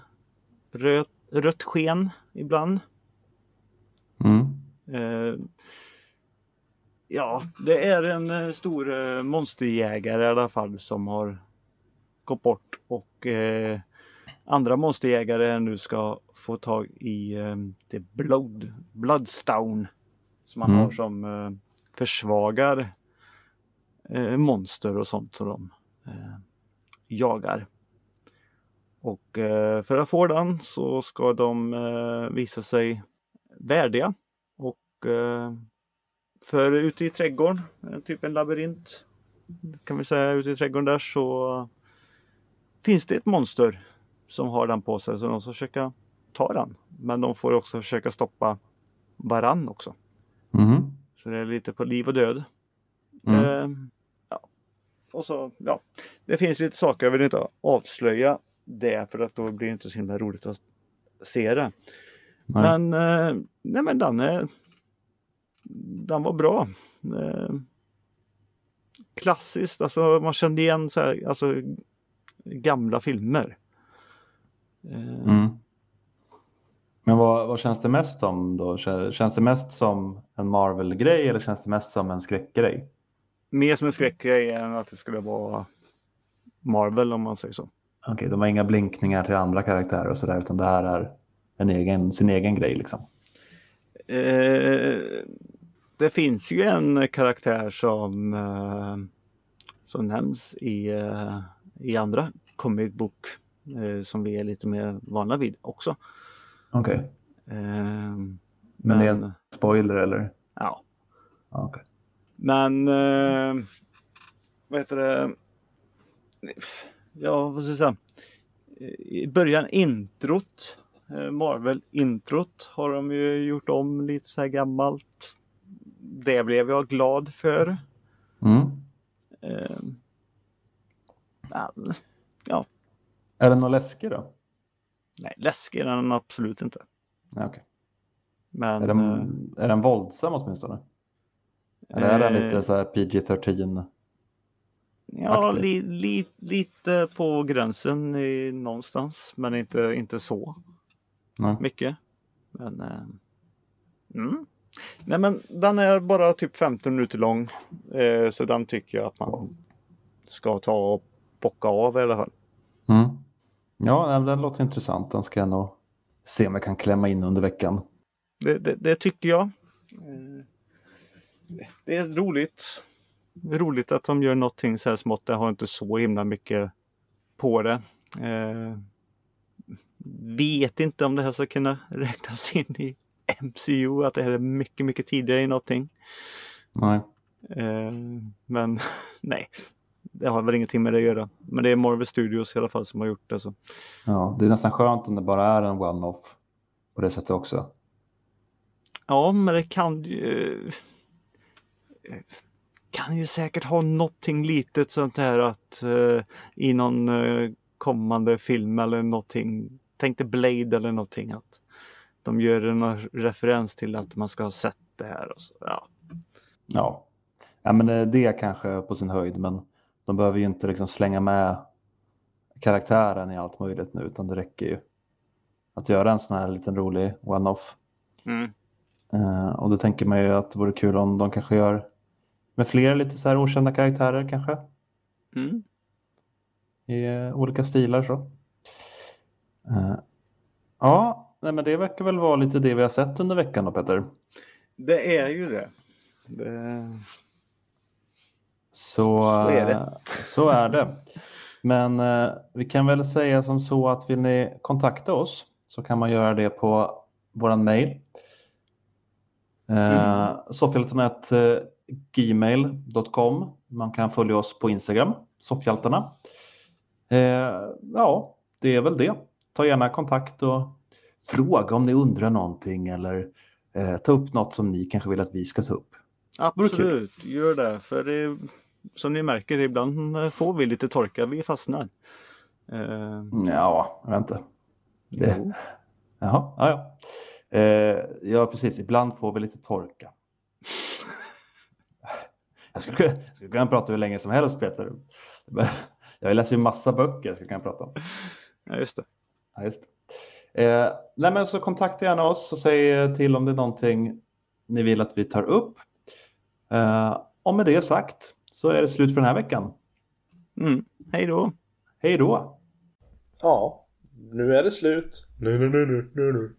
Speaker 2: rött, rött sken ibland.
Speaker 1: Mm.
Speaker 2: Eh, ja, det är en eh, stor eh, monsterjägare i alla fall som har gått bort och eh, andra monsterjägare nu ska få tag i eh, det blood, Bloodstone som man
Speaker 1: Mm.
Speaker 2: har som eh, försvagar eh, monster och sånt som de eh, jagar. Och eh, för att få den så ska de eh, visa sig värdiga. Och för ute i trädgården, typ en labyrint kan vi säga ute i trädgården där så finns det ett monster som har den på sig så de ska försöka ta den. Men de får också försöka stoppa varann också.
Speaker 1: Mhm.
Speaker 2: Så det är lite på liv och död.
Speaker 1: Mm.
Speaker 2: Eh, ja. Och så, ja. Det finns lite saker, jag vill inte avslöja det för att då blir det inte så himla roligt att se det.
Speaker 1: Nej.
Speaker 2: Men, eh, nej men den är Den var bra. Eh, klassiskt, alltså man kände igen så här, alltså gamla filmer. Eh,
Speaker 1: Mm. Men vad, vad känns det mest som då? Kä- Känns det mest som en Marvel-grej eller känns det mest som en skräckgrej?
Speaker 2: Mer som en skräckgrej än att det skulle vara Marvel om man säger så.
Speaker 1: Okej, de har inga blinkningar till andra karaktärer och sådär utan det här är en egen, sin egen grej liksom.
Speaker 2: Eh, det finns ju en karaktär som, eh, som nämns i, eh, i andra comic book som vi är lite mer vana vid också.
Speaker 1: Okej,
Speaker 2: Eh,
Speaker 1: men,
Speaker 2: men,
Speaker 1: det är en spoiler eller?
Speaker 2: ja.
Speaker 1: Okej.
Speaker 2: men eh, vad heter det? Ja, vad ska jag säga? I början introt Eh, Marvel-introt har de ju gjort om lite så här gammalt. Det blev jag glad för.
Speaker 1: Mm.
Speaker 2: Eh, ja, ja,
Speaker 1: Är den något läskig då?
Speaker 2: nej, läskig är den absolut inte.
Speaker 1: Ja, okej.
Speaker 2: Men
Speaker 1: Är, den, är den våldsam åtminstone? Eller är den
Speaker 2: eh,
Speaker 1: lite så här PG-13?
Speaker 2: Ja, li, li, lite på gränsen i, någonstans, men inte, inte så
Speaker 1: Nej.
Speaker 2: mycket. Men, eh, mm. Nej, men den är bara typ 15 minuter lång, eh, så den tycker jag att man ska ta och bocka av i alla fall.
Speaker 1: Mm. Ja, den låter intressant. Den ska jag nog se om jag kan klämma in under veckan.
Speaker 2: Det, det, det tycker jag. Eh, Det är roligt. Det är roligt att de gör någonting så här smått. Jag har inte så himla mycket på det. Eh, vet inte om det här ska kunna räknas in i MCU, att det här är mycket, mycket tidigare i någonting.
Speaker 1: Nej.
Speaker 2: Eh, men nej, det har väl ingenting med det att göra. Men det är Marvel Studios i alla fall som har gjort det. Så.
Speaker 1: Ja, det är nästan skönt om det bara är en one-off på det sättet också.
Speaker 2: Ja, men det kan ju kan ju säkert ha någonting litet sånt här att eh, i någon eh, kommande film eller någonting. Tänk dig Blade eller någonting att de gör en referens till att man ska ha sett det här. Och så. Ja.
Speaker 1: Ja. ja, men eh, det är kanske på sin höjd, men de behöver ju inte liksom slänga med karaktären i allt möjligt nu, utan det räcker ju att göra en sån här liten rolig one-off.
Speaker 2: Mm.
Speaker 1: Eh, och då tänker man ju att det vore kul om de kanske gör med fler lite så här okända karaktärer kanske
Speaker 2: Mm.
Speaker 1: i eh, olika stilar så. Eh, ja, nej, men det verkar väl vara lite det vi har sett under veckan då Peter.
Speaker 2: Det är ju det. det...
Speaker 1: Så,
Speaker 2: Så är det.
Speaker 1: eh, så är det. Men eh, vi kan väl säga som så att vill ni kontakta oss så kan man göra det på våran mail. Eh, Soffhjältarna gmail.com. Man kan följa oss på Instagram, Soffhjältarna. Eh, ja, det är väl det. Ta gärna kontakt och fråga om ni undrar någonting eller eh, ta upp något som ni kanske vill att vi ska ta upp.
Speaker 2: Absolut, gör det. För det, som ni märker, ibland eh, får vi lite torka. Vi fastnar. Eh,
Speaker 1: Ja, inte. Det-
Speaker 2: jo.
Speaker 1: Jaha, ja, ja. Eh, ja, precis. Ibland får vi lite torka. Jag skulle, kunna- jag skulle kunna prata hur länge som helst, Peter. Jag läser ju massa böcker jag skulle kunna prata om.
Speaker 2: Ja, just det.
Speaker 1: Ja, just det. Eh, nej, men så kontakta gärna oss och säg till om det är någonting ni vill att vi tar upp. Eh, och med det sagt så är det slut för den här veckan.
Speaker 2: Mm. Hej då!
Speaker 1: Hej då!
Speaker 3: Ja, nu är det slut. Nu, nu, nu, nu, nu.